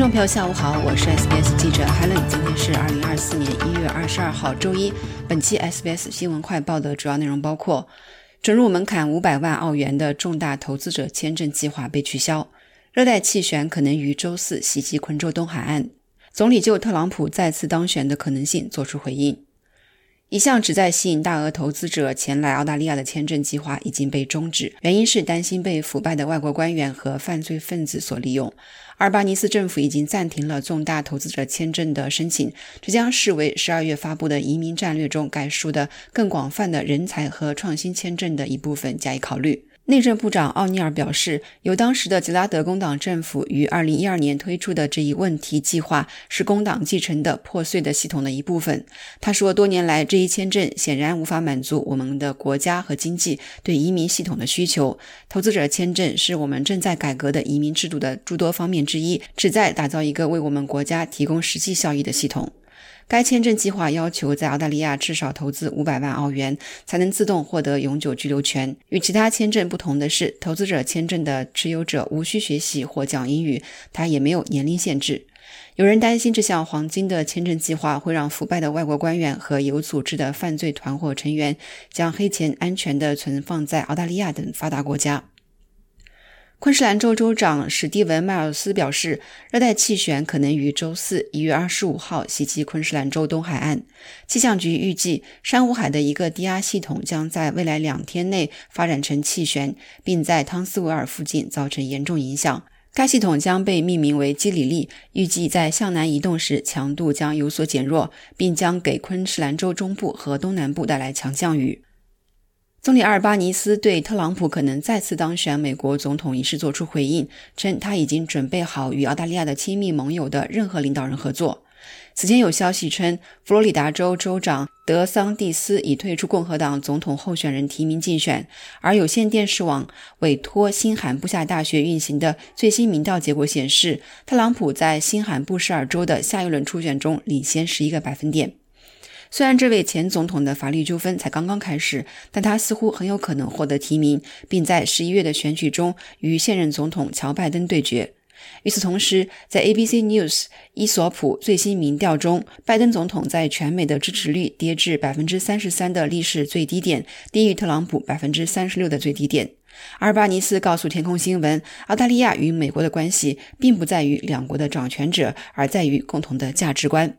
众朋友，下午好，我是 SBS 记者 Helen。今天是二零二四年一月二十二号，周一。本期 SBS 新闻快报的主要内容包括：准入门槛五百万澳元的重大投资者签证计划被取消；热带气旋可能于周四袭击昆州东海岸；总理就特朗普再次当选的可能性作出回应。一项旨在吸引大额投资者前来澳大利亚的签证计划已经被终止，原因是担心被腐败的外国官员和犯罪分子所利用。阿尔巴尼斯政府已经暂停了重大投资者签证的申请，这将视为十二月发布的移民战略中概述的更广泛的人才和创新签证的一部分加以考虑。内政部长奥尼尔表示，由当时的吉拉德工党政府于2012年推出的这一问题计划是工党继承的破碎的系统的一部分。他说，多年来这一签证显然无法满足我们的国家和经济对移民系统的需求。投资者签证是我们正在改革的移民制度的诸多方面之一，旨在打造一个为我们国家提供实际效益的系统。该签证计划要求在澳大利亚至少投资五百万澳元，才能自动获得永久居留权。与其他签证不同的是，投资者签证的持有者无需学习或讲英语，它也没有年龄限制。有人担心这项黄金的签证计划会让腐败的外国官员和有组织的犯罪团伙成员将黑钱安全地存放在澳大利亚等发达国家。昆士兰州州长史蒂文·迈尔斯表示，热带气旋可能于周四一月二十五号袭击昆士兰州东海岸。气象局预计，珊瑚海的一个低压系统将在未来两天内发展成气旋，并在汤斯维尔附近造成严重影响。该系统将被命名为基里利，预计在向南移动时强度将有所减弱，并将给昆士兰州中部和东南部带来强降雨。总理阿尔巴尼斯对特朗普可能再次当选美国总统一事作出回应，称他已经准备好与澳大利亚的亲密盟友的任何领导人合作。此前有消息称，佛罗里达州州长德桑蒂斯已退出共和党总统候选人提名竞选，而有线电视网委托新罕布夏大学运行的最新民调结果显示，特朗普在新罕布什尔州的下一轮初选中领先十一个百分点。虽然这位前总统的法律纠纷才刚刚开始，但他似乎很有可能获得提名，并在十一月的选举中与现任总统乔拜登对决。与此同时，在 ABC News 伊索普最新民调中，拜登总统在全美的支持率跌至百分之三十三的历史最低点，低于特朗普百分之三十六的最低点。阿尔巴尼斯告诉天空新闻，澳大利亚与美国的关系并不在于两国的掌权者，而在于共同的价值观。